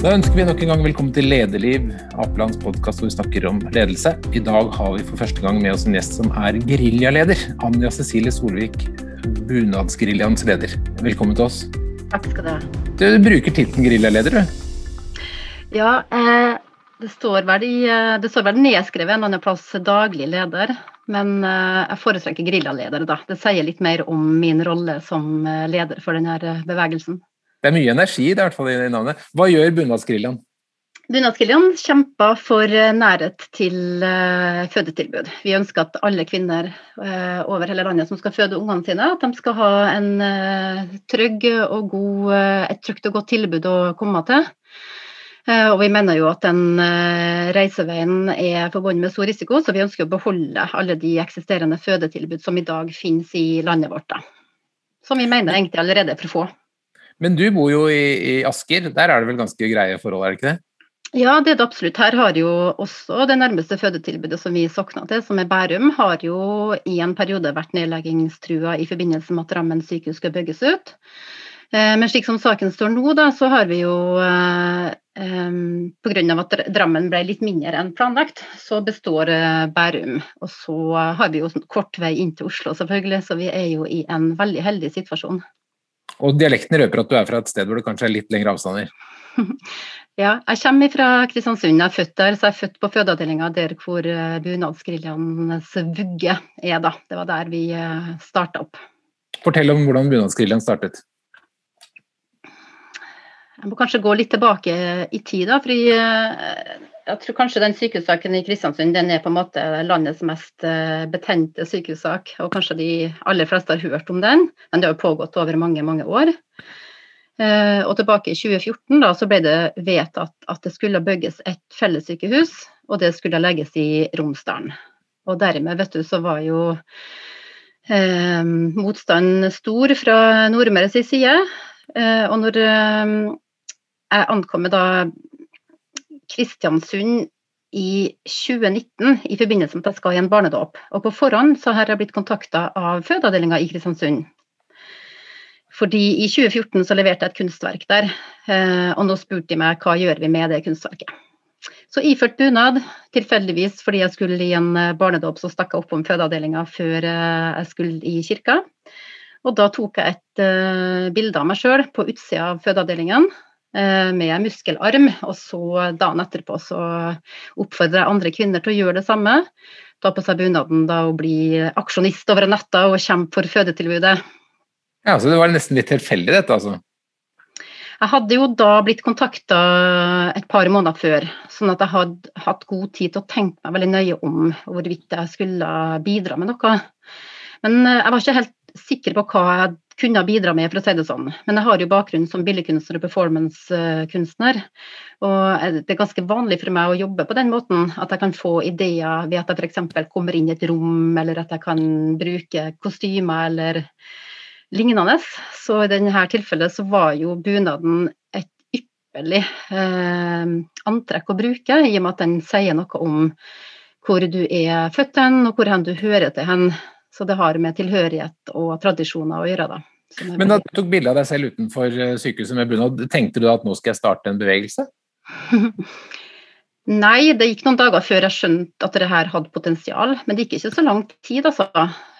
Da ønsker vi nok en gang velkommen til Lederliv, Apelands podkast hvor vi snakker om ledelse. I dag har vi for første gang med oss en gjest som er geriljaleder. Anja Cecilie Solvik, Bunadsgeriljaens leder. Velkommen til oss. Takk skal du ha. Du, du bruker tittelen geriljaleder, du? Ja, eh, det, står vel i, eh, det står vel nedskrevet en annen plass daglig leder. Men eh, jeg foretrekker geriljaleder, da. Det sier litt mer om min rolle som leder for denne bevegelsen. Det er mye energi det er i, hvert fall i navnet. Hva gjør Bunadsgeriljaen? Bunadsgeriljaen kjemper for eh, nærhet til uh, fødetilbud. Vi ønsker at alle kvinner uh, over hele landet som skal føde ungene sine, at de skal ha en trygg og god, et trygt og godt tilbud å komme til. Og vi mener jo at den reiseveien er forbundet med stor risiko, så vi ønsker å beholde alle de eksisterende fødetilbud som i dag finnes i landet vårt. Da. Som vi mener egentlig allerede er for få. Men du bor jo i, i, Asker, der er det vel ganske greie forhold, er det ikke det? Ja, det er det absolutt. Her har jo også det nærmeste fødetilbudet som vi sokna til, som er Bærum, har jo i en periode vært nedleggingstrua i forbindelse med at Drammen sykehus skal bygges ut. Eh, men slik som saken står nå, da, så har vi jo um, eh, Pga. at Drammen ble litt mindre enn planlagt, så består Bærum. Og så har vi jo kort vei inn til Oslo, selvfølgelig, så vi er jo i en veldig heldig situasjon. Og dialekten røper at du er fra et sted hvor det kanskje er litt lengre avstander? Ja, jeg kommer fra Kristiansund. Jeg er født der, så jeg er født på fødeavdelinga der hvor eh, bunadsgeriljaens vugge er. da. Det var der vi eh, starta opp. Fortell om hvordan bunadsgeriljaen startet. Jeg må kanskje gå litt tilbake i tid. da, fordi eh, jeg tror kanskje den sykehussaken i Kristiansund den er på en måte landets mest eh, betente sykehussak. Og kanskje de aller fleste har hørt om den, men det har pågått over mange, mange år. Eh, og tilbake i 2014 da, så ble det vedtatt at det skulle bygges et fellessykehus, og det skulle legges i Romsdalen. Og dermed vet du, så var jo eh, motstanden stor fra Nordmøres side. Eh, og når eh, jeg ankom da Kristiansund i 2019 i forbindelse med at jeg skal i en barnedåp. Og på forhånd så har jeg blitt kontakta av fødeavdelinga i Kristiansund. Fordi i 2014 så leverte jeg et kunstverk der, eh, og nå spurte de meg hva gjør vi med det kunstverket. Så iført bunad, tilfeldigvis fordi jeg skulle i en eh, barnedåp, så stakk jeg oppom fødeavdelinga før eh, jeg skulle i kirka. Og da tok jeg et bilde av meg sjøl på utsida av fødeavdelingen, med muskelarm. Og så dagen etterpå så oppfordrer jeg andre kvinner til å gjøre det samme. Ta på seg bunaden da og bli aksjonist over natta og kjempe for fødetilbudet. Ja, Så det var nesten litt tilfeldig dette, altså? Jeg hadde jo da blitt kontakta et par måneder før, sånn at jeg hadde hatt god tid til å tenke meg veldig nøye om hvorvidt jeg skulle bidra med noe. Men eh, jeg var ikke helt sikker på hva jeg kunne bidra med, for å si det sånn. Men jeg har jo bakgrunn som billedkunstner og performancekunstner. Og det er ganske vanlig for meg å jobbe på den måten. At jeg kan få ideer ved at jeg f.eks. kommer inn i et rom, eller at jeg kan bruke kostymer eller lignende. Så i denne tilfellet så var jo bunaden et ypperlig eh, antrekk å bruke, i og med at den sier noe om hvor du er født hen, og hvor hen du hører til hen. Så det har med tilhørighet og tradisjoner å gjøre, da. Men da du tok bilde av deg selv utenfor eh, sykehuset med bunad, tenkte du at nå skal jeg starte en bevegelse? Nei, det gikk noen dager før jeg skjønte at det her hadde potensial. Men det gikk ikke så lang tid, altså.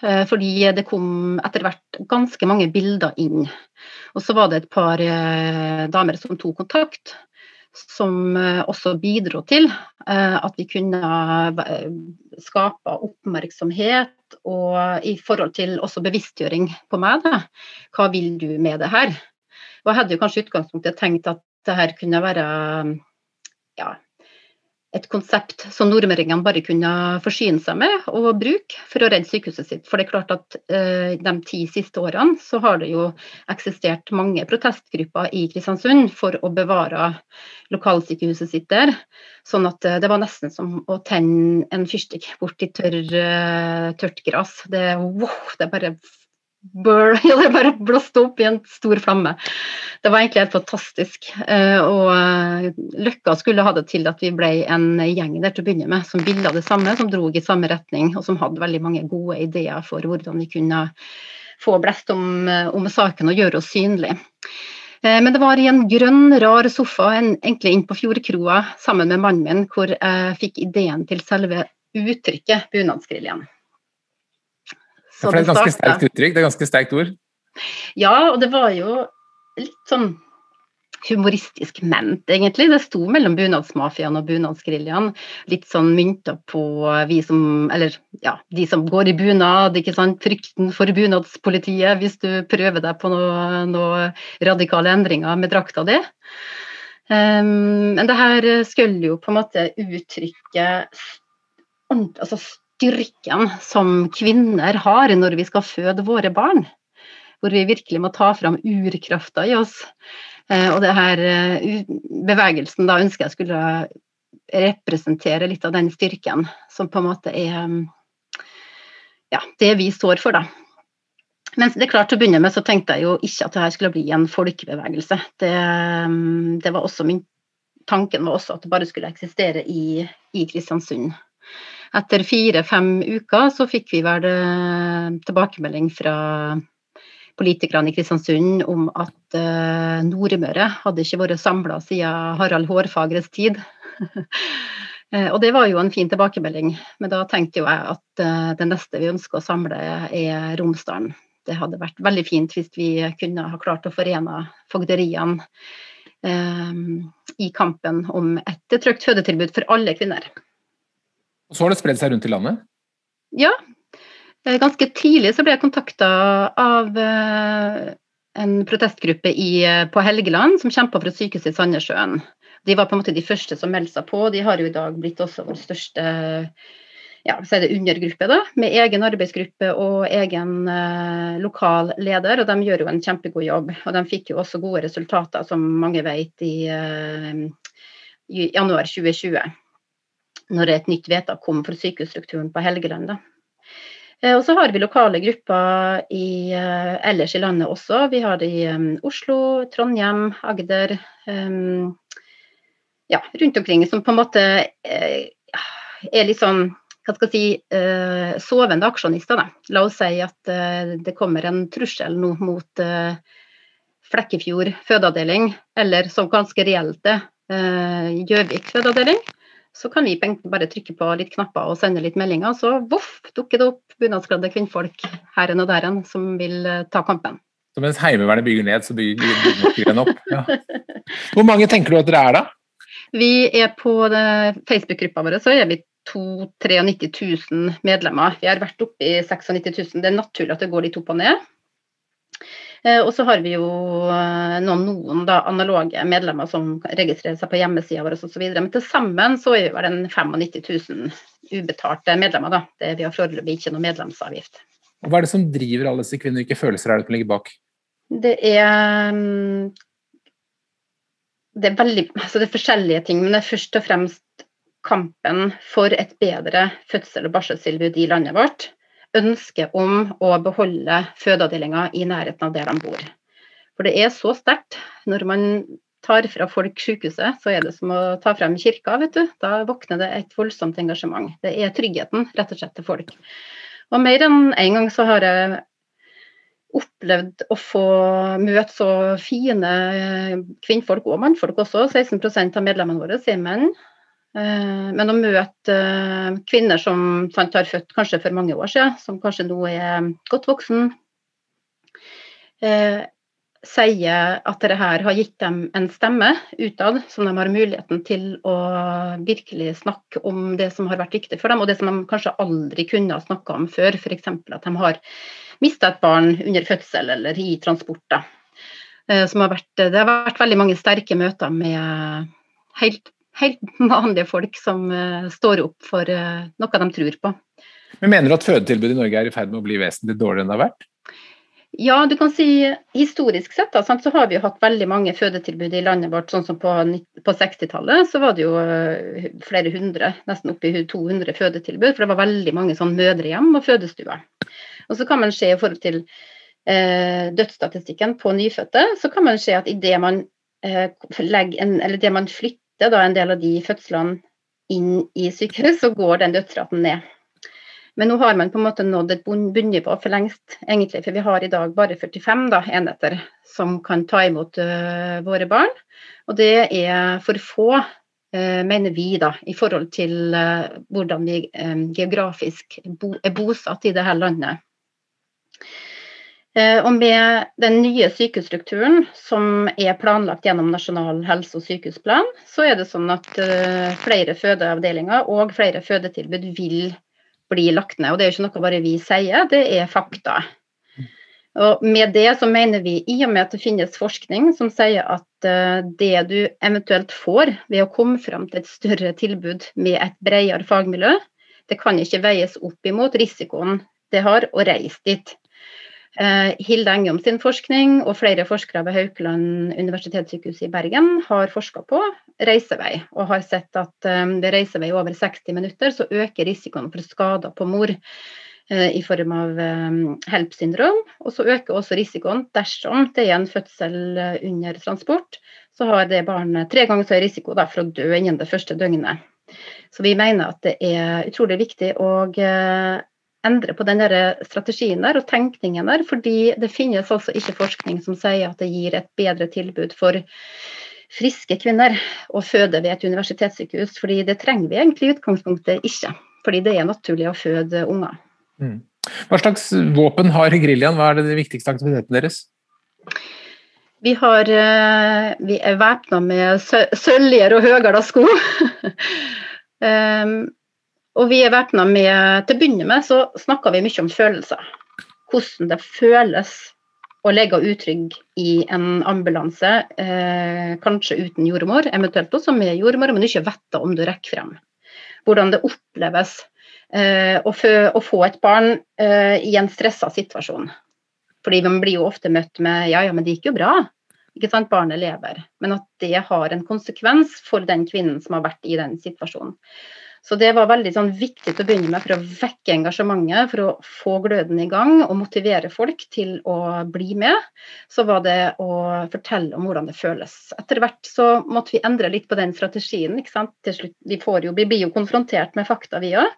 Eh, fordi det kom etter hvert ganske mange bilder inn. Og så var det et par eh, damer som tok kontakt som eh, også bidro til eh, at vi kunne eh, skape oppmerksomhet og i forhold til også bevisstgjøring på meg. Da. Hva vil du med det her? Og jeg hadde jo kanskje utgangspunktet tenkt at det her kunne være ja, et konsept som nordmøringene bare kunne forsyne seg med og bruke for å redde sykehuset sitt. For det er klart at eh, de ti siste årene så har det jo eksistert mange protestgrupper i Kristiansund for å bevare lokalsykehuset sitt der. Sånn at eh, det var nesten som å tenne en fyrstikk bort i tørr, eh, tørt gress. Det, wow, det bare Burr, eller bare blåste opp i en stor flamme. Det var egentlig helt fantastisk. Eh, og eh, Løkka skulle ha det til at vi ble en gjeng der til å begynne med, som ville det samme, som drog i samme retning, og som hadde veldig mange gode ideer for hvordan vi kunne få blest om, eh, om saken og gjøre oss synlige. Men det var i en grønn, rar sofa en, egentlig inn på Fjordkroa sammen med mannen min, hvor jeg fikk ideen til selve uttrykket bunadsgeriljaen. Ja, for det er et ganske sterkt uttrykk, det er et ganske sterkt ord? Ja, og det var jo litt sånn humoristisk ment, egentlig. Det sto mellom bunadsmafiaen og bunadsgeriljaen. Litt sånn mynta på vi som Eller ja, de som går i bunad, ikke sant. Frykten for bunadspolitiet hvis du prøver deg på noen noe radikale endringer med drakta di. Um, men det her skulle jo på en måte uttrykke altså styrken som kvinner har når vi skal føde våre barn. Hvor vi virkelig må ta fram urkrafta i oss. Eh, og det her eh, bevegelsen da ønsker jeg skulle representere litt av den styrken som på en måte er ja, det vi står for, da. Men det er klart til å begynne med så tenkte jeg jo ikke at det her skulle bli en folkebevegelse. Det, det var også min Tanken var også at det bare skulle eksistere i, i Kristiansund. Etter fire-fem uker så fikk vi vel eh, tilbakemelding fra politikerne i Kristiansund om at uh, Nordmøre hadde ikke vært samla siden Harald Hårfagres tid. uh, og det var jo en fin tilbakemelding, men da tenkte jo jeg at det neste vi ønsker å samle, er Romsdalen. Det hadde vært veldig fint hvis vi kunne ha klart å forene fogderiene i kampen om et trygt fødetilbud for alle kvinner. Og så har det spredd seg rundt i landet? Ja, Eh, ganske tidlig så ble jeg kontakta av eh, en protestgruppe i, eh, på Helgeland som kjempa for et sykehus i Sandnessjøen. De var på en måte de første som meldte seg på. De har jo i dag blitt også vår største ja, så er det undergruppe, da, med egen arbeidsgruppe og egen eh, lokal leder. Og de gjør jo en kjempegod jobb. Og de fikk jo også gode resultater, som mange vet, i, eh, i januar 2020. Når et nytt vedtak kom for sykehusstrukturen på Helgeland. da. Eh, og så har vi lokale grupper i, uh, ellers i landet også. Vi har det i um, Oslo, Trondheim, Agder. Um, ja, rundt omkring som på en måte uh, er litt sånn hva skal jeg si, uh, sovende aksjonister. Da. La oss si at det kommer en trussel nå mot Flekkefjord fødeavdeling, eller som ganske reelt det, Gjøvik fødeavdeling så kan vi bare trykke på litt knapper og sende litt meldinger, så voff, dukker det opp bunadskledde kvinnfolk her og der som vil eh, ta kampen. Så mens Heimevernet bygger ned, så bygger bunadskrigen opp? Ja. Hvor mange tenker du at dere er da? Vi er på Facebook-gruppa vår så er vi 93 000 medlemmer. Vi har vært oppe i 96 000. Det er naturlig at det går litt opp og ned. Eh, og så har vi jo eh, noen, noen da, analoge medlemmer som registrerer seg på hjemmesida vår osv. Men til sammen så er vi vel en 95 000 ubetalte medlemmer. da. Det, vi har foreløpig ikke noe medlemsavgift. Hva er det som driver alle disse kvinner? Hvilke følelser er det som ligger bak? Det er mm, det er, veldig, altså det er forskjellige ting, men det er først og fremst kampen for et bedre fødsel- og barseltilbud i landet vårt ønske om å beholde fødeavdelinga i nærheten av der de bor. For det er så sterkt. Når man tar fra folk sykehuset, så er det som å ta frem kirka, vet du. Da våkner det et voldsomt engasjement. Det er tryggheten, rett og slett, til folk. Og mer enn en gang så har jeg opplevd å få møte så fine kvinnfolk og mannfolk også. 16 av medlemmene våre er menn. Eh, men å møte eh, kvinner som sant, har født kanskje for mange år siden, som kanskje nå er godt voksen, eh, sier at dette her har gitt dem en stemme utad, som de har muligheten til å virkelig snakke om det som har vært viktig for dem, og det som de kanskje aldri kunne ha snakka om før, f.eks. at de har mista et barn under fødsel eller i transporter. Det har vært veldig mange sterke møter med helt helt vanlige folk som uh, står opp for uh, noe de tror på. Men Mener du at fødetilbudet i Norge er i ferd med å bli vesentlig dårligere enn det har vært? Ja, du kan si historisk sett da, så har vi jo hatt veldig mange fødetilbud i landet vårt. sånn som På, på 60-tallet så var det jo uh, flere hundre, nesten oppi 200 fødetilbud. For det var veldig mange sånn mødrehjem og fødestuer. Og så kan man se i forhold til eh, dødsstatistikken på nyfødte, så kan man se at i det man, eh, legger en, eller det man flytter flytter da en del av de fødslene inn i sykehus, så går den dødsraten ned. Men nå har man på en måte nådd et bunnivå for lengst, egentlig. For vi har i dag bare 45 da, enheter som kan ta imot uh, våre barn. Og det er for få, uh, mener vi, da, i forhold til uh, hvordan vi geografisk bo er bosatt i dette landet. Og med den nye sykehusstrukturen som er planlagt gjennom Nasjonal helse- og sykehusplan, så er det sånn at flere fødeavdelinger og flere fødetilbud vil bli lagt ned. Og det er jo ikke noe bare vi sier, det er fakta. Og med det så mener vi, i og med at det finnes forskning som sier at uh, det du eventuelt får ved å komme fram til et større tilbud med et bredere fagmiljø, det kan ikke veies opp imot risikoen det har å reise dit. Uh, Hilde Engum sin forskning og flere forskere ved Haukeland universitetssykehus i Bergen har forska på reisevei, og har sett at um, ved reisevei over 60 minutter så øker risikoen for skader på mor uh, i form av um, HELP-syndrom. Og så øker også risikoen dersom det er en fødsel under transport, så har det barnet tre ganger så høy risiko for å dø innen det første døgnet. Så vi mener at det er utrolig viktig å endre på den der strategien der og tenkningen der, fordi det finnes altså ikke forskning som sier at det gir et bedre tilbud for friske kvinner å føde ved et universitetssykehus. fordi det trenger vi egentlig i utgangspunktet ikke. Fordi det er naturlig å føde unger. Mm. Hva slags våpen har geriljaen? Hva er det, de viktigste aktiviteten deres? Vi, har, eh, vi er væpna med søljer og høyere sko. um, Og vi er væpna med Til å begynne med så snakker vi mye om følelser. Hvordan det føles å ligge utrygg i en ambulanse, eh, kanskje uten jordmor, eventuelt også med jordmor, men ikke vet om du rekker frem. Hvordan det oppleves eh, å, få, å, få, et barn eh, i en stressa situasjon. Fordi man blir jo ofte møtt med ja, ja, men det gikk jo bra. Ikke sant, barnet lever. Men at det har en konsekvens for den kvinnen som har vært i den situasjonen. Så det var veldig sånn, viktig å begynne med for å vekke engasjementet, for å få gløden i gang og motivere folk til å bli med. Så var det å fortelle om hvordan det føles. Etter hvert så måtte vi endre litt på den strategien. ikke sant? Til slutt, vi, jo, vi blir jo konfrontert med fakta, vi òg.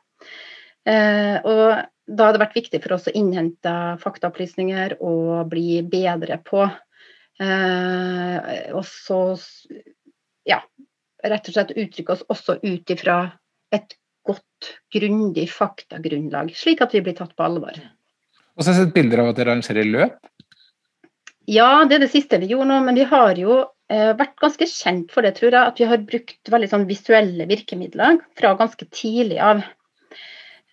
Eh, og da har det vært viktig for oss å innhente faktaopplysninger og bli bedre på eh, Og så, ja, rett og slett uttrykke oss også ut ifra et godt, grundig faktagrunnlag, slik at vi blir tatt på alvor. Og så har jeg sett bilder av at dere arrangerer løp? Ja, det er det siste vi gjorde nå. Men vi har jo eh, vært ganske kjent for det, tror jeg. At vi har brukt veldig sånn visuelle virkemidler fra ganske tidlig av.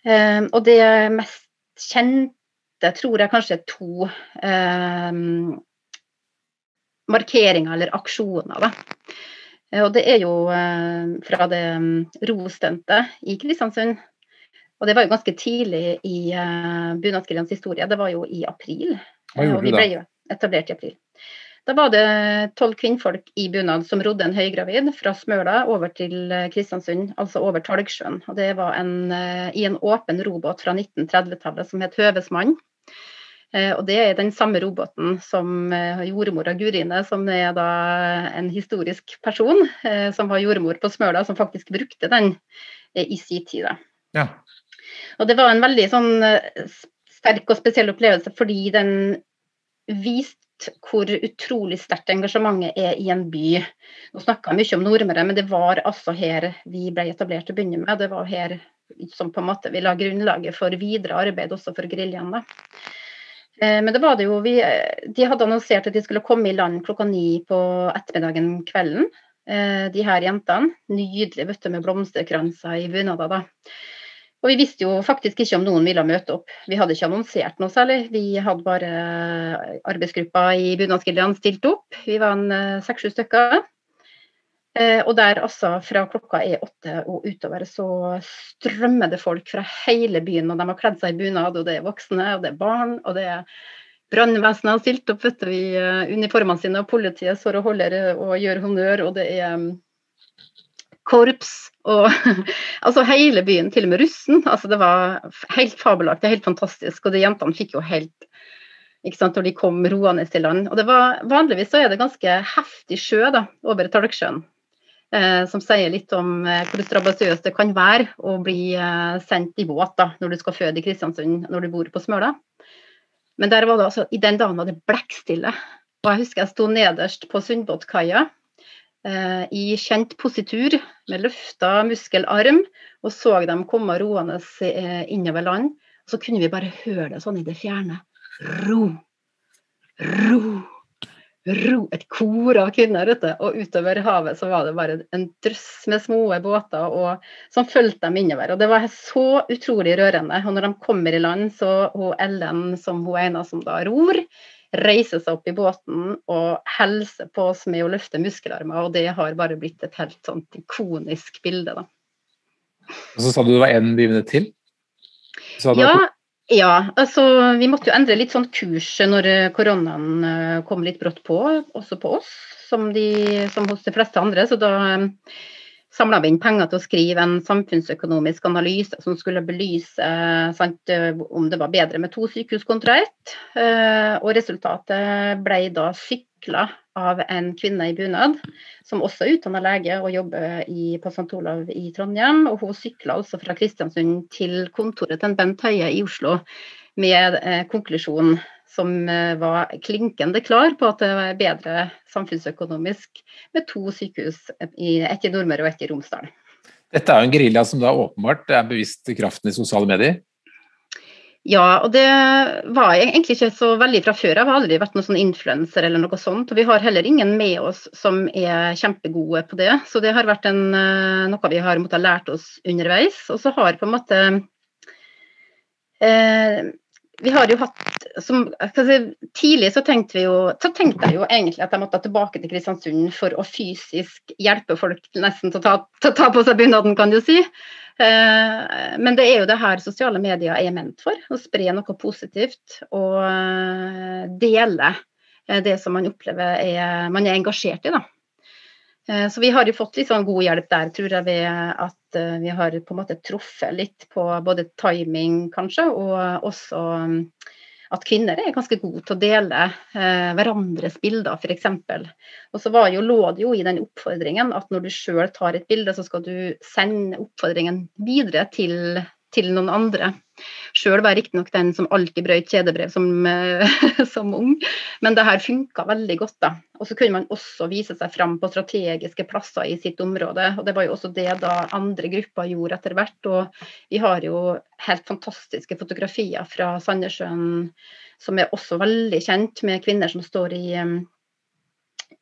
Eh, og det mest kjente tror jeg kanskje er to eh, markeringer eller aksjoner. Da. Eh, og det er jo eh, fra det mm, i Kristiansund. Og det var jo ganske tidlig i uh, bunadsgeriljaens historie. Det var jo i april. Hva gjorde og vi ble jo etablert i april. Da var det tolv kvinnfolk i bunad som rodde en høygravid fra Smøla over til Kristiansund, altså over Talgsjøen. Og det var en, i en åpen robåt fra 1930-tallet som het Høvesmann. Eh, og det er den samme roboten som eh, jordmora Gurine, som er da en historisk person eh, som var jordmor på Smøla, som faktisk brukte den i sin tid. Ja. Og det var en veldig sånn sterk og spesiell opplevelse fordi den viste hvor utrolig sterkt engasjementet er i en by. Nå snakka mye om Nordmøre, men det var altså her vi ble etablert til å begynne med. Det var her som på en måte vi la grunnlaget for videre arbeid også for geriljaen. Eh, men det var det jo vi, De hadde annonsert at de skulle komme i land klokka ni på ettermiddagen kvelden. Eh, de her jentene. Nydelig bøtte med blomsterkranser i bunader. da. Og vi visste jo faktisk ikke om noen ville møte opp. Vi hadde ikke annonsert noe særlig. Vi hadde bare arbeidsgruppa i Bunadsgeriljaen stilt opp. Vi var en eh, seks-sju stykker. Eh, og der altså fra klokka er åtte og utover så strømmer det folk fra hele byen. Og de har kledd seg i bunad, og det er voksne, og det er barn, og det er brannvesenet har stilt opp vet du, i uh, uniformene sine, og politiet står og holder og gjør honnør, og det er um, korps og altså hele byen, til og med russen. Altså det var helt fabelaktig, helt fantastisk. Og de jentene fikk jo helt ikke sant, når de kom roende til land. Og det var, Vanligvis så er det ganske heftig sjø da, over Talgsjøen. Eh, som sier litt om eh, hvor strabasiøst det kan være å bli eh, sendt i båt da, når du skal føde i Kristiansund når du bor på Smøla. Men der var det altså, i den dagen var det blekkstille. Og jeg husker jeg sto nederst på Sundbåtkaia eh, i kjent positur med løfta muskelarm og så dem komme roende eh, innover land. Og så kunne vi bare høre det sånn i det fjerne. Ro, ro, ro, et kor av kvinner ute. Og utover havet så var det bare en drøss med små båter og, som fulgte dem innover. Og det var så utrolig rørende. Og når de kommer i land, så hun Ellen, som hun ene som da ror, reiser seg opp i båten og hilser på oss med å løfte muskelarmer. Og det har bare blitt et helt sånt ikonisk bilde, da. Og så sa du det var en bivende til? Ja, ja, altså vi måtte jo endre litt sånn kurs når eh, koronaen eh, kom litt brått på, også på oss, som, de, som hos de fleste andre. Så da eh, samla vi inn penger til å skrive en samfunnsøkonomisk analyse som skulle belyse sant, om det var bedre med to sykehus kontra ett. Og resultatet ble da sykla av en kvinne i bunad, som også er utdanna lege og jobber i, på St. Olav i Trondheim. Og hun sykla altså fra Kristiansund til kontoret til Bent Høie i Oslo med eh, konklusjonen som eh, var klinkende klar på at det var bedre samfunnsøkonomisk med to sykehus, ett i Nordmøre og ett i Romsdal. Dette er jo en gerilja som da åpenbart er bevisst kraften i sosiale medier? Ja, og det var jeg egentlig ikke så veldig fra før. Jeg har aldri vært noen sånn influenser eller noe sånt. Og vi har heller ingen med oss som er kjempegode på det. Så det har vært en, eh, noe vi har måttet lært oss underveis. Og så har på en måte eh, Vi har jo hatt som, si, Tidlig så tenkte vi jo så tenkte jeg jo egentlig at jeg måtte tilbake til Kristiansund for å fysisk hjelpe folk nesten til å ta, til å ta på seg bunaden, kan du si. Eh, men det er jo det her sosiale medier er ment for. Å spre noe positivt og eh, dele eh, det som man opplever er, man er engasjert i. da. Så vi har jo fått litt sånn god hjelp der, tror jeg, ved at vi har på en måte truffet litt på både timing, kanskje, og også at kvinner er ganske gode til å dele eh, hverandres bilder, f.eks. Og så jo, lå det jo i den oppfordringen at når du sjøl tar et bilde, så skal du sende oppfordringen videre til til noen andre. Sjøl var jeg riktignok den som alltid brøt kjedebrev som, som, ung, men det her funka veldig godt. da. Og så kunne man også vise seg fram på strategiske plasser i sitt område. og Det var jo også det da andre grupper gjorde etter hvert. Og vi har jo helt fantastiske fotografier fra Sandnessjøen som er også veldig kjent, med kvinner som står i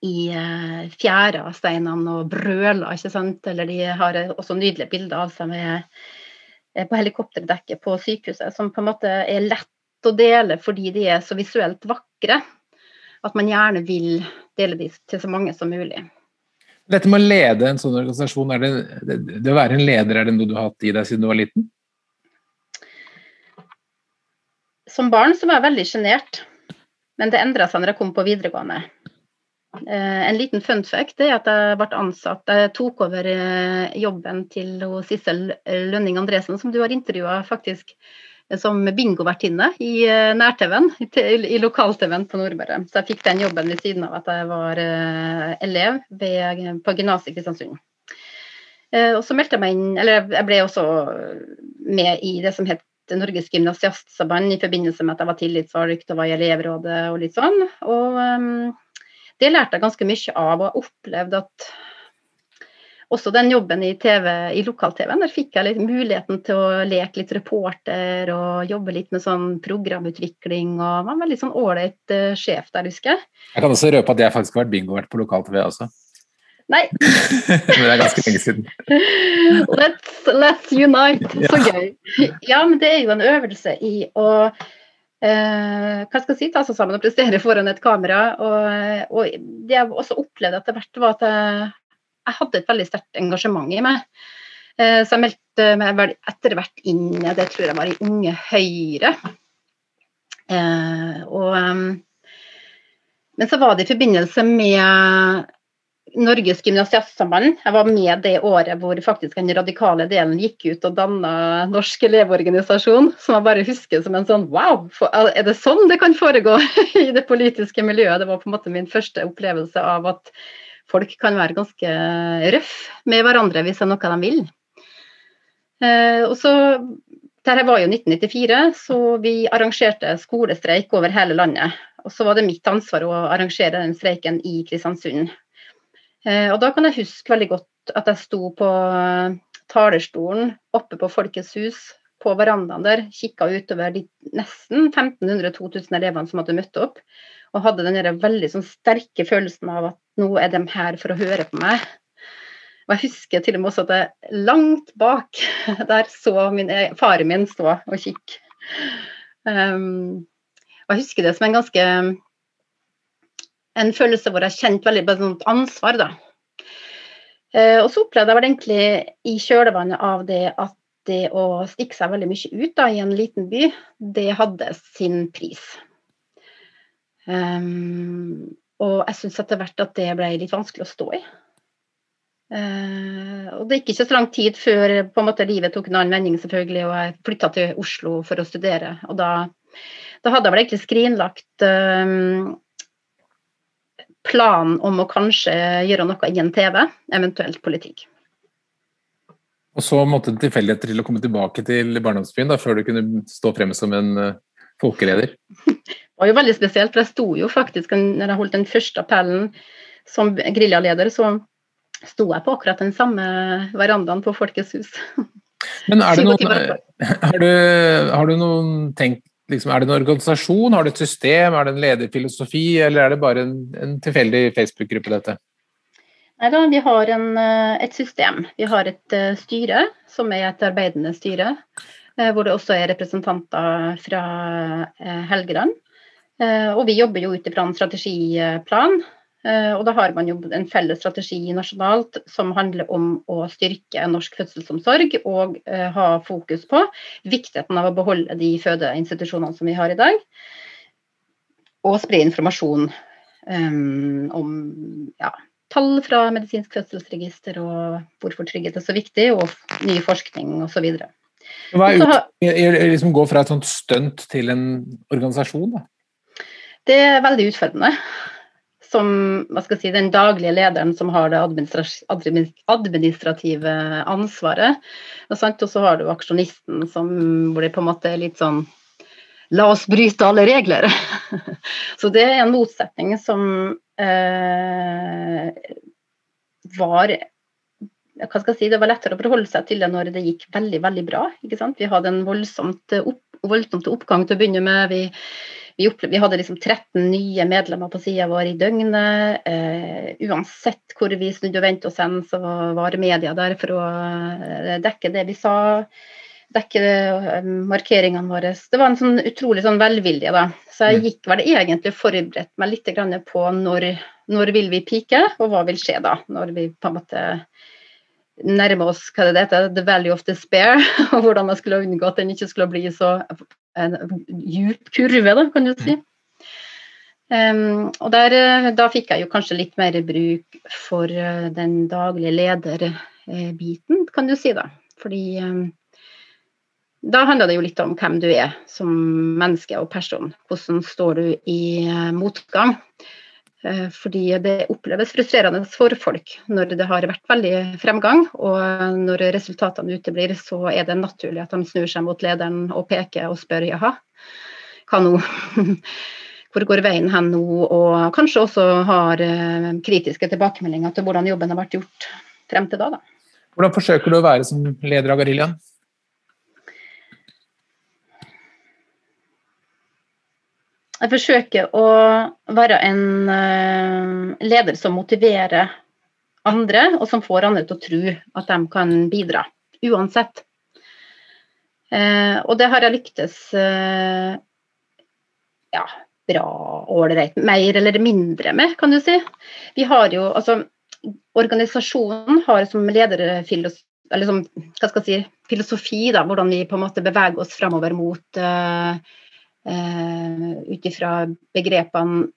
i uh, fjæra steinene og brøler, ikke sant. Eller de har også nydelige bilder av seg med Eh, på helikopterdekket på sykehuset, som på en måte er lett å dele fordi de er så visuelt vakre. At man gjerne vil dele de til så mange som mulig. Dette med å lede en sånn organisasjon, det, det, det, å være en leder, er det noe du har hatt i deg siden du var liten? Som barn så var jeg veldig sjenert, men det endra seg når jeg kom på videregående. Eh, en liten fun fact er at jeg ble ansatt. Jeg tok over eh, jobben til Sissel Lønning Andresen, som du har intervjua faktisk som bingovertinne i eh, nær-TV-en, i lokal-TV-en på Nordmøre. Så jeg fikk den jobben ved siden av at jeg var elev på gymnaset i Kristiansund. Og så meldte jeg meg inn, eller jeg ble også med i det som het Norges gymnasiastsaband i forbindelse med at jeg var tillitsvalgt og var i elevrådet og litt sånn. Og um, det lærte jeg ganske mye av, og opplevde at også den jobben i, TV, i lokal-TV-en, der fikk jeg litt muligheten til å leke litt reporter og jobbe litt med sånn programutvikling. og var en veldig sånn ålreit uh, sjef der, husker jeg. Jeg kan også røpe at jeg faktisk har vært bingovert på lokal-TV også. Nei. men det er ganske lenge siden. let's, let's unite. Så gøy. Ja, men det er jo en øvelse i å eh, hva skal jeg si, ta seg sammen og prestere foran et kamera. Og, og det jeg også opplevde etter hvert, var at jeg, jeg hadde et veldig sterkt engasjement i meg. Eh, så jeg meldte meg etter hvert inn det tror jeg var i Unge Høyre. Eh, og, men så var det i forbindelse med Norges gymnasiastsamband. Jeg var med det året hvor faktisk den radikale delen gikk ut og danna Norsk elevorganisasjon, som jeg bare husker som en sånn wow, er det sånn det kan foregå i det politiske miljøet? Det var på en måte min første opplevelse av at folk kan være ganske røff med hverandre hvis det er noe de vil. Eh, og så, Dette var jo 1994, så vi arrangerte skolestreik over hele landet. Og så var det mitt ansvar å arrangere den streiken i Kristiansund. Eh, og da kan jeg huske veldig godt at jeg sto på talerstolen oppe på Folkets hus på verandaen der, kikka utover de nesten 1500-2000 elevene som hadde møtt opp, og hadde den veldig sånn, sterke følelsen av at nå er de her for å høre på meg. Og jeg husker til og med også at jeg langt bak der så min, e, faren min stå og kikke. Um, og jeg husker det som en ganske en følelse hvor jeg kjente veldig på et ansvar, da. Uh, og så opplevde jeg vel egentlig i kjølvannet av det at det å stikke seg veldig mye ut da, i en liten by, det hadde sin pris. Um, og jeg syns etter hvert at det ble litt vanskelig å stå i. Uh, og det gikk ikke så lang tid før på en måte livet tok en annen vending, selvfølgelig, og jeg flytta til Oslo for å studere. Og da, da hadde jeg vel egentlig skrinlagt um, planen om å kanskje gjøre noe innen TV, eventuelt politikk. Og så måtte det tilfeldigheter til å komme tilbake til barndomsbyen da, før du kunne stå frem som en uh, folkeleder? Det var jo veldig spesielt, for jeg sto jo faktisk, når jeg holdt den første appellen som geriljaleder, så sto jeg på akkurat den samme verandaen på Folkets hus. Men er det noen, er du, har du noen tenkt liksom, Er det en organisasjon, har du et system, er det en lederfilosofi, eller er det bare en, en tilfeldig Facebook-gruppe, dette? Nei da, vi har en, eh, et system. Vi har et uh, styre, som er et arbeidende styre. Uh, hvor det også er representanter fra Helgeland. og vi jobber jo ut ifra en strategiplan. Og da har man jo en felles strategi nasjonalt som handler om å styrke norsk fødselsomsorg og ha fokus på viktigheten av å beholde de fødeinstitusjonene som vi har i dag. Og spre informasjon um, om ja, tall fra medisinsk fødselsregister og hvorfor trygghet er så viktig, og ny forskning osv. Hva er utfordringen liksom gå fra et sånt stunt til en organisasjon, da? Det er veldig utfordrende. Som hva skal jeg si, den daglige lederen som har det administrative ansvaret. Og så har du aksjonisten som blir på en måte litt sånn La oss bryte alle regler. så det er en motsetning som eh, var hva skal jeg si, Det var lettere å forholde seg til det når det gikk veldig veldig bra. ikke sant? Vi hadde en voldsomt, opp, voldsomt oppgang til å begynne med. Vi, vi, vi hadde liksom 13 nye medlemmer på sida vår i døgnet. Eh, uansett hvor vi snudde og vendte oss hen, så var media der for å eh, dekke det vi sa. Dekke eh, markeringene våre. Det var en sånn utrolig sånn velvilje, da. Så jeg mm. gikk vel egentlig forberedt meg litt på når, når vil vi pike, og hva vil skje da? Når vi på en måte nærmer oss hva det heter, the value of despair, og hvordan man skulle unngå at den ikke skulle bli så en djup kurve, da, kan du si. Um, og der, Da fikk jeg jo kanskje litt mer bruk for uh, den daglige lederbiten, kan du si. da. Fordi um, da handler det jo litt om hvem du er som menneske og person. Hvordan står du i eh, motgang? Eh, fordi det oppleves frustrerende for folk når det har vært veldig fremgang. Og når resultatene uteblir, så er det naturlig at de snur seg mot lederen og peker og spør jaha, hva nå? Hvor går veien hen nå? Og kanskje også har eh, kritiske tilbakemeldinger til hvordan jobben har vært gjort frem til da. da. Hvordan forsøker du å være som leder av Geriljaen? Jeg forsøker å være en uh, leder som motiverer andre, og som får andre til å tro at de kan bidra, uansett. Uh, og det har jeg lyktes uh, ja, bra, ålreit, mer eller mindre med, kan du si. Vi har jo, altså, Organisasjonen har som lederfilosofi eller som, hva skal jeg si, filosofi, da, hvordan vi på en måte beveger oss framover mot uh, eh, ut ifra begrepene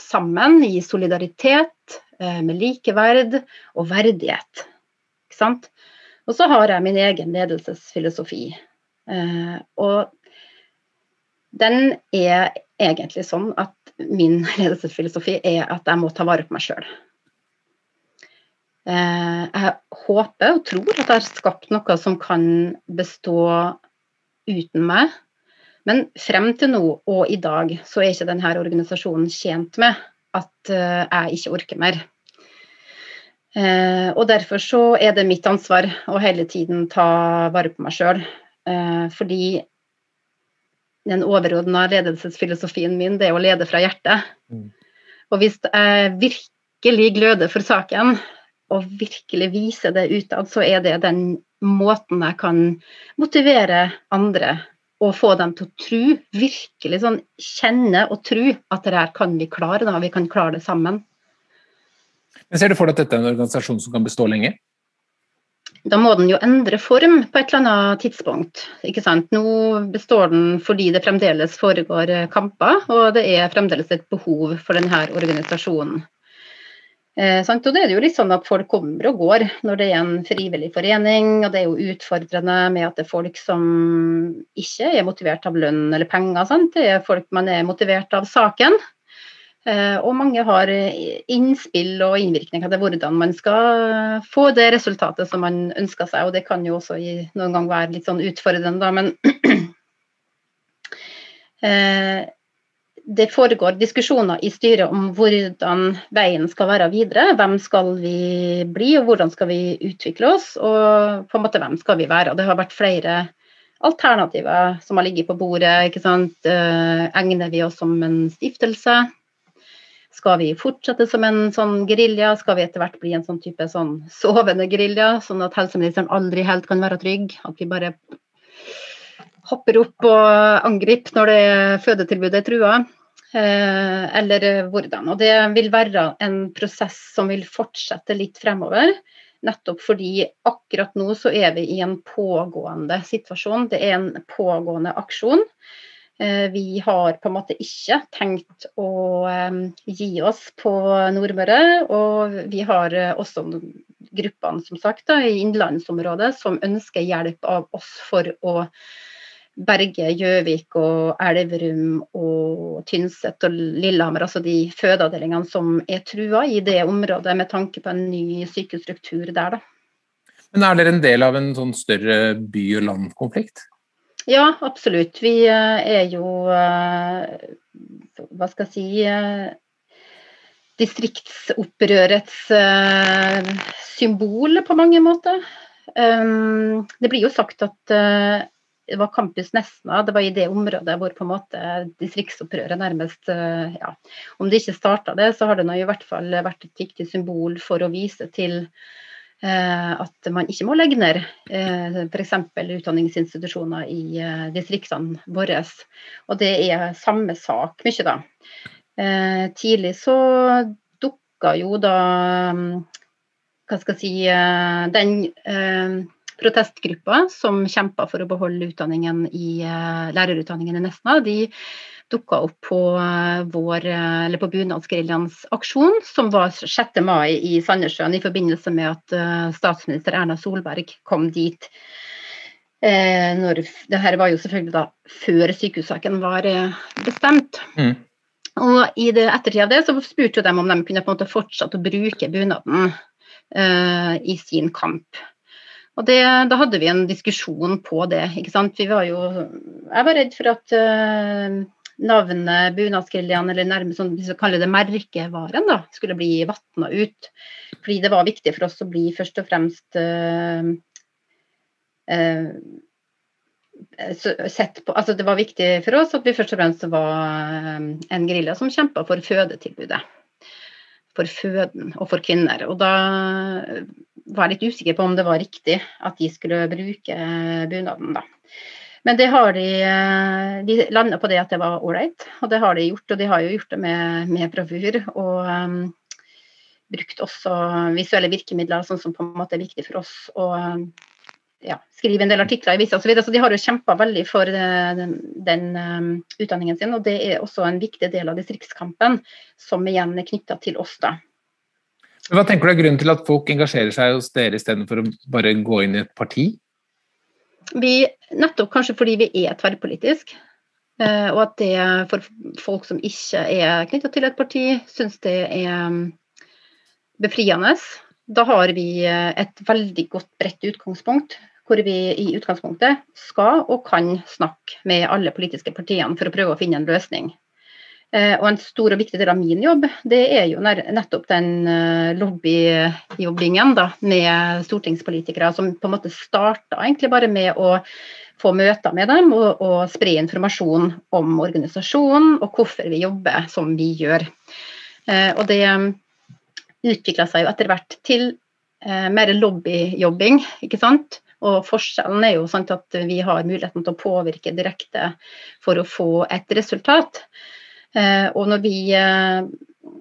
sammen i solidaritet, eh, med likeverd og verdighet. Ikke sant? Og så har jeg min egen ledelsesfilosofi. Eh, og den er egentlig sånn at min ledelsesfilosofi er at jeg må ta vare på meg sjøl. Jeg håper og tror at jeg har skapt noe som kan bestå uten meg. Men frem til nå og i dag så er ikke denne organisasjonen tjent med at jeg ikke orker mer. Og derfor så er det mitt ansvar å hele tiden ta vare på meg sjøl. Fordi den overordna ledelsesfilosofien min det er å lede fra hjertet. Mm. Og hvis jeg virkelig gløder for saken, og virkelig viser det utad, så er det den måten jeg kan motivere andre og få dem til å tro, virkelig sånn kjenne og tro at det her kan vi klare, da vi kan klare det sammen. Men Ser du for deg at dette er en organisasjon som kan bestå lenge? da må den jo endre form på et eller annet tidspunkt. ikke sant? Nå består den fordi det fremdeles foregår eh, kamper, og det er fremdeles et behov for denne organisasjonen. Eh, og det er jo litt sånn at Folk kommer og går når det er en frivillig forening. og Det er jo utfordrende med at det er folk som ikke er motivert av lønn eller penger. Sant? Det er folk man er motivert av saken. Eh, og mange har innspill og innvirkninger til hvordan man skal få det resultatet som man ønsker seg. Og det kan jo også noen gang være litt sånn utfordrende, da, men eh, det foregår diskusjoner i styret om hvordan veien skal være videre. Hvem skal vi bli, og hvordan skal vi utvikle oss, og på en måte hvem skal vi være. Det har vært flere alternativer som har ligget på bordet. ikke sant? Eh, egner vi oss som en stiftelse? Skal vi fortsette som en sånn gerilja? Skal vi etter hvert bli en sånn type sånn sovende gerilja, sånn at helseministeren aldri helt kan være trygg? At vi bare hopper opp og angriper når det fødetilbudet er trua? Eh, eller hvordan? Og det vil være en prosess som vil fortsette litt fremover. Nettopp fordi akkurat nå så er vi i en pågående situasjon. Det er en pågående aksjon. Eh, vi har på en måte ikke tenkt å eh, gi oss på Nordmøre. Og vi har eh, også gruppene som sagt da, i innlandsområdet som ønsker hjelp av oss for å berge Gjøvik og Elverum og Tynset og Lillehammer, altså de fødeavdelingene som er trua i det området, med tanke på en ny sykehusstruktur der. Da. Men Er dere en del av en sånn større by- og landkonflikt? Ja, absolutt. Vi eh, er jo eh, Hva skal jeg si eh, Distriktsopprørets symbol på mange måter. Det blir jo sagt at det var Campus Nesna, det var i det området hvor på en måte distriktsopprøret nærmest ja, Om det ikke starta det, så har det nå i hvert fall vært et viktig symbol for å vise til Eh, at man ikke må legge ned eh, f.eks. utdanningsinstitusjoner i eh, distriktene våre. Og det er samme sak mye, da. Tidlig så dukka jo da hva skal jeg si den protestgruppa som kjempa for å beholde utdanningen i lærerutdanningen i Nesna, de dukka opp på, eh, vår, eh, på bunadsgeriljaens aksjon, som var 6. mai i Sandnessjøen i forbindelse med at statsminister Erna Solberg kom dit. Eh, når, det her var jo selvfølgelig da før sykehussaken var eh, bestemt. Mm. Og i det ettertid av det så spurte de om de kunne på en måte fortsette å bruke bunaden eh, i sin kamp. Og det, Da hadde vi en diskusjon på det. ikke sant? Vi var jo, Jeg var redd for at uh, navnet bunadsgeriljaen, eller nærmest sånn, hvis vi kaller det merkevaren, da, skulle bli vatna ut. Fordi det var viktig for oss å bli først og fremst uh, uh, sett på, altså Det var viktig for oss at vi først og fremst var en gerilja som kjempa for fødetilbudet. For føden og for kvinner. Og da var litt usikker på om det var riktig at de skulle bruke bunaden, da. Men det har de, eh, de landa på det at det var ålreit, og det har de gjort. Og de har jo gjort det med, med bravur. Og um, brukt også visuelle virkemidler, sånn som på en måte er viktig for oss. Og ja, skrive en del artikler i visa osv. Så, videre. så de har jo kjempa veldig for den, den um, utdanningen sin. Og det er også en viktig del av distriktskampen, som igjen er knytta til oss, da. Hva tenker du er grunnen til at folk engasjerer seg hos dere istedenfor å bare gå inn i et parti? Vi, nettopp kanskje fordi vi er tverrpolitisk, eh, og at det for folk som ikke er knytta til et parti, syns det er mm, befriende. da har vi et veldig godt bredt utgangspunkt, hvor vi i utgangspunktet skal og kan snakke med alle politiske partiene for å prøve å finne en løsning. Og En stor og viktig del av min jobb det er jo nettopp den lobbyjobbingen da, med stortingspolitikere, som på en måte starta egentlig bare med å få møter med dem og, og spre informasjon om organisasjonen og hvorfor vi jobber som vi gjør. Eh, og det utvikla seg jo etter hvert til eh, mer lobbyjobbing, ikke sant. Og forskjellen er jo sånn at vi har muligheten til å påvirke direkte for å få et resultat. Eh, og når vi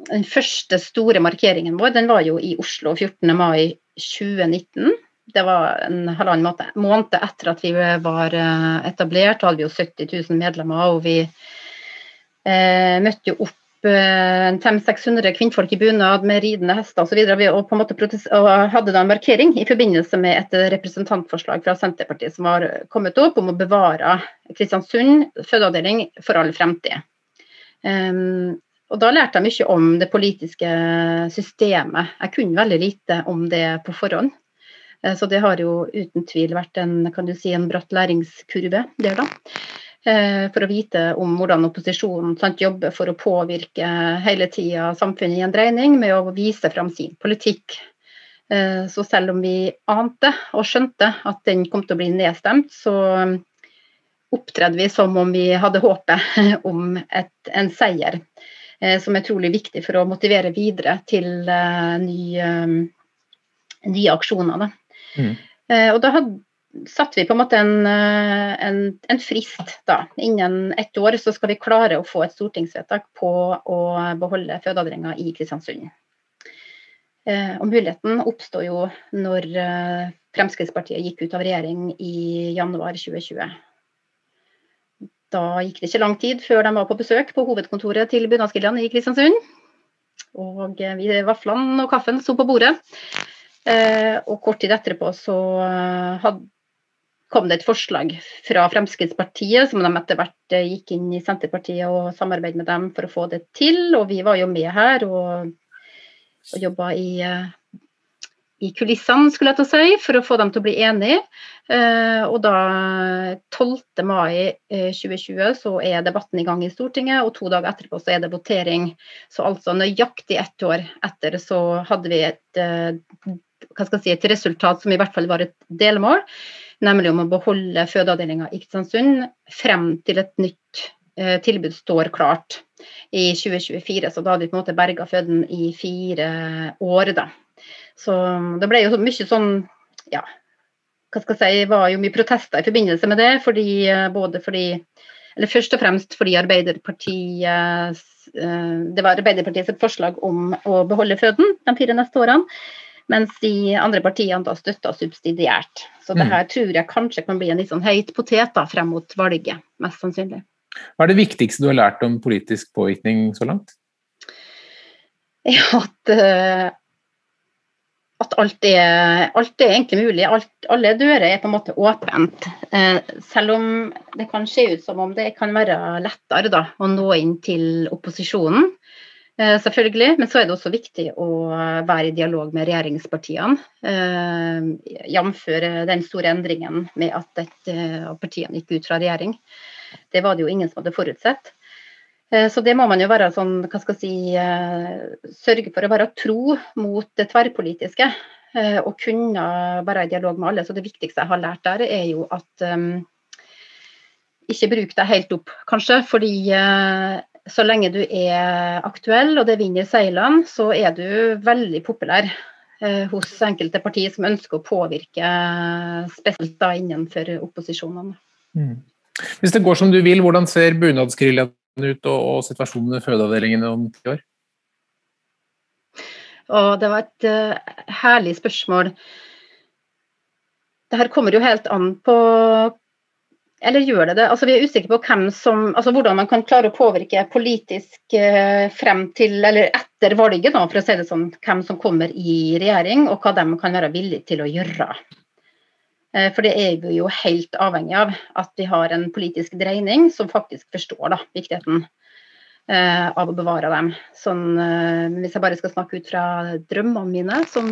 Den første store markeringen vår den var jo i Oslo 14. mai 2019 det var en halvannen måned etter at vi var eh, etablert. Da hadde vi jo 70 000 medlemmer, og vi eh, møtte jo opp eh, 500-600 kvinnfolk i bunad med ridende hester osv. Og, og, og hadde da en markering i forbindelse med et representantforslag fra Senterpartiet som var kommet opp om å bevare Kristiansund fødeavdeling for all fremtid. Um, og Da lærte jeg mye om det politiske systemet. Jeg kunne veldig lite om det på forhånd. Eh, så det har jo uten tvil vært en, kan du si, en bratt læringskurve der, da. Eh, for å vite om hvordan opposisjonen sant, jobber for å påvirke hele tida samfunnet i en dreining med å vise fram sin politikk. Eh, så selv om vi ante og skjønte at den kom til å bli nedstemt, så opptredde vi som om vi hadde håpet om et, en seier. Som er trolig viktig for å motivere videre til nye, nye aksjoner. Da. Mm. Eh, og da hadde, satte vi på en måte en, eh, en, en, frist. da. Innen ett år så skal vi klare å få et stortingsvedtak på å beholde fødeavdelinga i Kristiansund. Eh, og muligheten oppsto jo når Fremskrittspartiet gikk ut av regjering i januar 2020. Da gikk det ikke lang tid før de var på besøk på hovedkontoret til Bunadsgeriljaen i Kristiansund. Og vi, vaflene og kaffen sto på bordet. Eh, og kort tid etterpå så eh, had, kom det et forslag fra Fremskrittspartiet, som de etter hvert eh, gikk inn i Senterpartiet og samarbeidet med dem for å få det til. Og vi var jo med her og, og jobba i, i, kulissene, skulle jeg til å si, for å få dem til å bli enige. og da 12. mai 2020 så er debatten i gang i Stortinget, og to dager etterpå så er det votering. Så altså nøyaktig ett år etter så hadde vi et jeg si, et resultat som i hvert fall var et delmål, nemlig om å beholde fødeavdelinga i Kristiansund frem til et nytt eh, tilbud står klart i 2024. Så da hadde vi på en måte berga føden i fire år, da. Så det ble jo mye sånn, ja hva skal jeg si, var jo mye protester i forbindelse med det. fordi, eh, både fordi eller Først og fremst fordi Arbeiderpartiet eh, det var Arbeiderpartiets forslag om å beholde føden de fire neste årene. Mens de andre partiene da støtta subsidiært. Så det mm. her tror jeg kanskje kan bli en litt sånn høyt potet da, frem mot valget, mest sannsynlig. Hva er det viktigste du har lært om politisk påvirkning så langt? Ja, at, at alt, er, alt, er, egentlig mulig. Alt, alle dører er på en måte åpent. Eh, selv om det kan se ut som om det kan være lettere da, å nå inn til opposisjonen. Eh, selvfølgelig, men så er det også viktig å være i dialog med regjeringspartiene. Eh, Jf. den store endringen med at et av partiene gikk ut fra regjering. Det var det jo ingen som hadde forutsett. Eh, så det må man jo være sånn, hva skal jeg si, sørge for å være tro mot det tverrpolitiske. Og kunne være i dialog med alle. Så det viktigste jeg har lært der, er jo at um, ikke bruk deg helt opp, kanskje. Fordi uh, så lenge du er aktuell og det vinner seilene, så er du veldig populær uh, hos enkelte partier som ønsker å påvirke, spesielt da innenfor opposisjonene. Mm. Hvis det går som du vil, hvordan ser bunadsgeriljaen ut og, og situasjonen ved fødeavdelingen om ti år? Og det var et uh, herlig spørsmål. Det her kommer jo helt an på eller gjør det det? Altså, vi er usikre på hvem som, altså, hvordan man kan klare å påvirke politisk uh, frem til, eller etter valget, da, for å si det sånn, hvem som kommer i regjering, og hva de kan være villige til å gjøre. Eh, for det er vi jo helt avhengig av, at vi har en politisk dreining som faktisk forstår da, viktigheten eh, av å bevare dem. Sånn, eh, hvis jeg bare skal snakke ut fra drømmene mine, som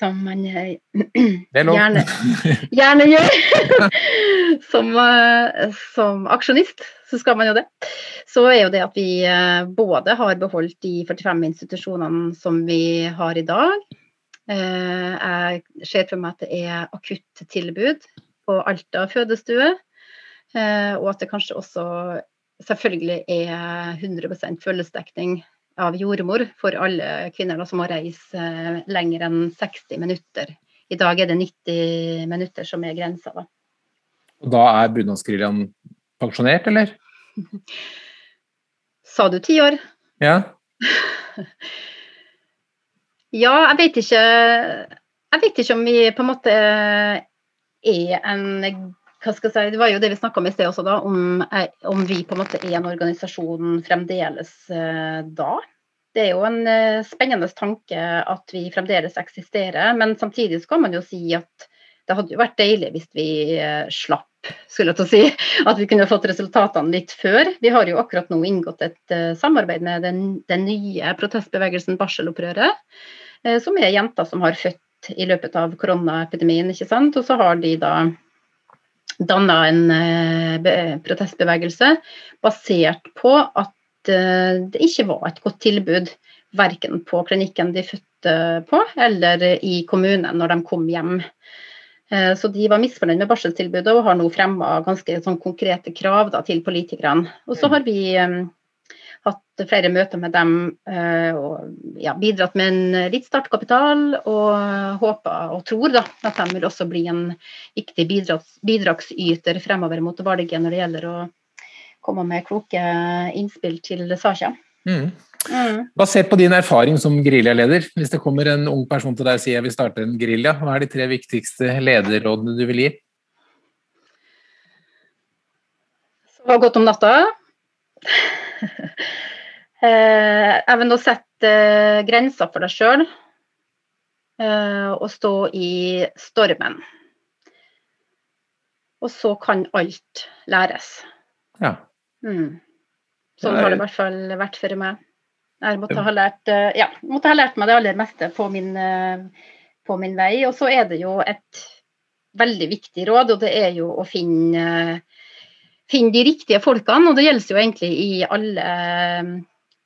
som man gjerne, gjerne, gjør som, som, aksjonist, så skal man jo det. Så er jo det at vi både har beholdt de 45 institusjonene som vi har i dag. Jeg ser for meg at det er akuttilbud på Alta fødestue. Og at det kanskje også selvfølgelig er 100% følgesdekning av jordmor for alle kvinner som må reise eh, lenger enn 60 minutter. I dag er det 90 minutter som er grensa. Da, og da er bunadsgeriljaen pensjonert, eller? Sa du ti år? Ja. ja, jeg vet ikke Jeg vet ikke om vi på en måte er en hva skal jeg si, Det var jo det vi snakka om i sted også, da, om, eh, om, vi på en måte er en organisasjon fremdeles eh, da. Det er jo en eh, spennende tanke at vi fremdeles eksisterer, men samtidig skal man jo si at det hadde jo vært deilig hvis vi slapp, skulle jeg til å si. At vi kunne fått resultatene litt før. Vi har jo akkurat nå inngått et samarbeid med den, den nye protestbevegelsen Barselopprøret, som er jenter som har født i løpet av koronaepidemien, ikke sant. Og så har de da danna en eh, protestbevegelse basert på at det ikke var et godt tilbud verken på klinikken de fødte på, eller i kommunen når de kom hjem. Eh, så de var misfornøyd med barseltilbudet og har nå fremma ganske sånn konkrete krav da, til politikerne. Og så har vi hatt flere møter med dem uh, og ja, bidratt med en litt startkapital. Og håper og tror da, at de vil også bli en viktig bidrags, bidragsyter fremover mot valget når det gjelder å komme med kloke innspill til saka. Mm. Mm. Basert på din erfaring som geriljaleder, hvis det kommer en ung person til deg og sier jeg vil starte en gerilja, hva er de tre viktigste lederrådene du vil gi? Sove godt om natta. Eh, jeg vil nå sette eh, grenser for deg sjøl eh, og stå i stormen. Og så kan alt læres. Ja. Mm. Sånn har det i hvert fall vært for meg. Jeg måtte ha lært, ja, måtte ha lært meg det aller meste på min, på min vei. Og så er det jo et veldig viktig råd, og det er jo å finne finne de riktige folkene. Og det gjelder jo egentlig i alle eh,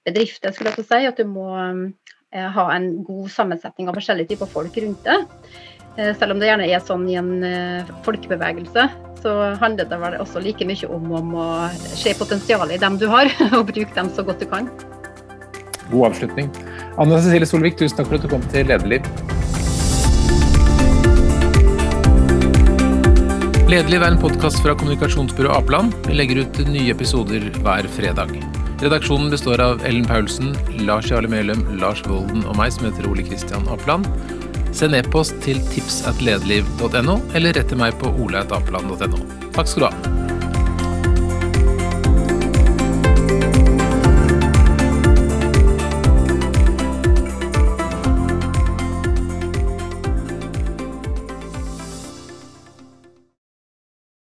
bedrifter, skulle jeg si. At du må eh, ha en god sammensetning av forskjellige typer folk rundt. Eh, selv om det gjerne er sånn i en folkebevegelse, så handler det vel også like mye om, om å se potensialet i dem du har, og bruke dem så godt du kan. God avslutning. Anna Cecilie Solvik, tusen takk for at du kom til Lederliv. Lederliv er en podkast fra kommunikasjonsbyrået Apeland. Vi legger ut nye episoder hver fredag. Redaksjonen består av Ellen Paulsen, Lars Jarle Melum, Lars Volden og meg, som heter Ole Kristian Apeland. Send e-post til tipsatlederliv.no, eller rett til meg på oleatapeland.no. Takk skal du ha.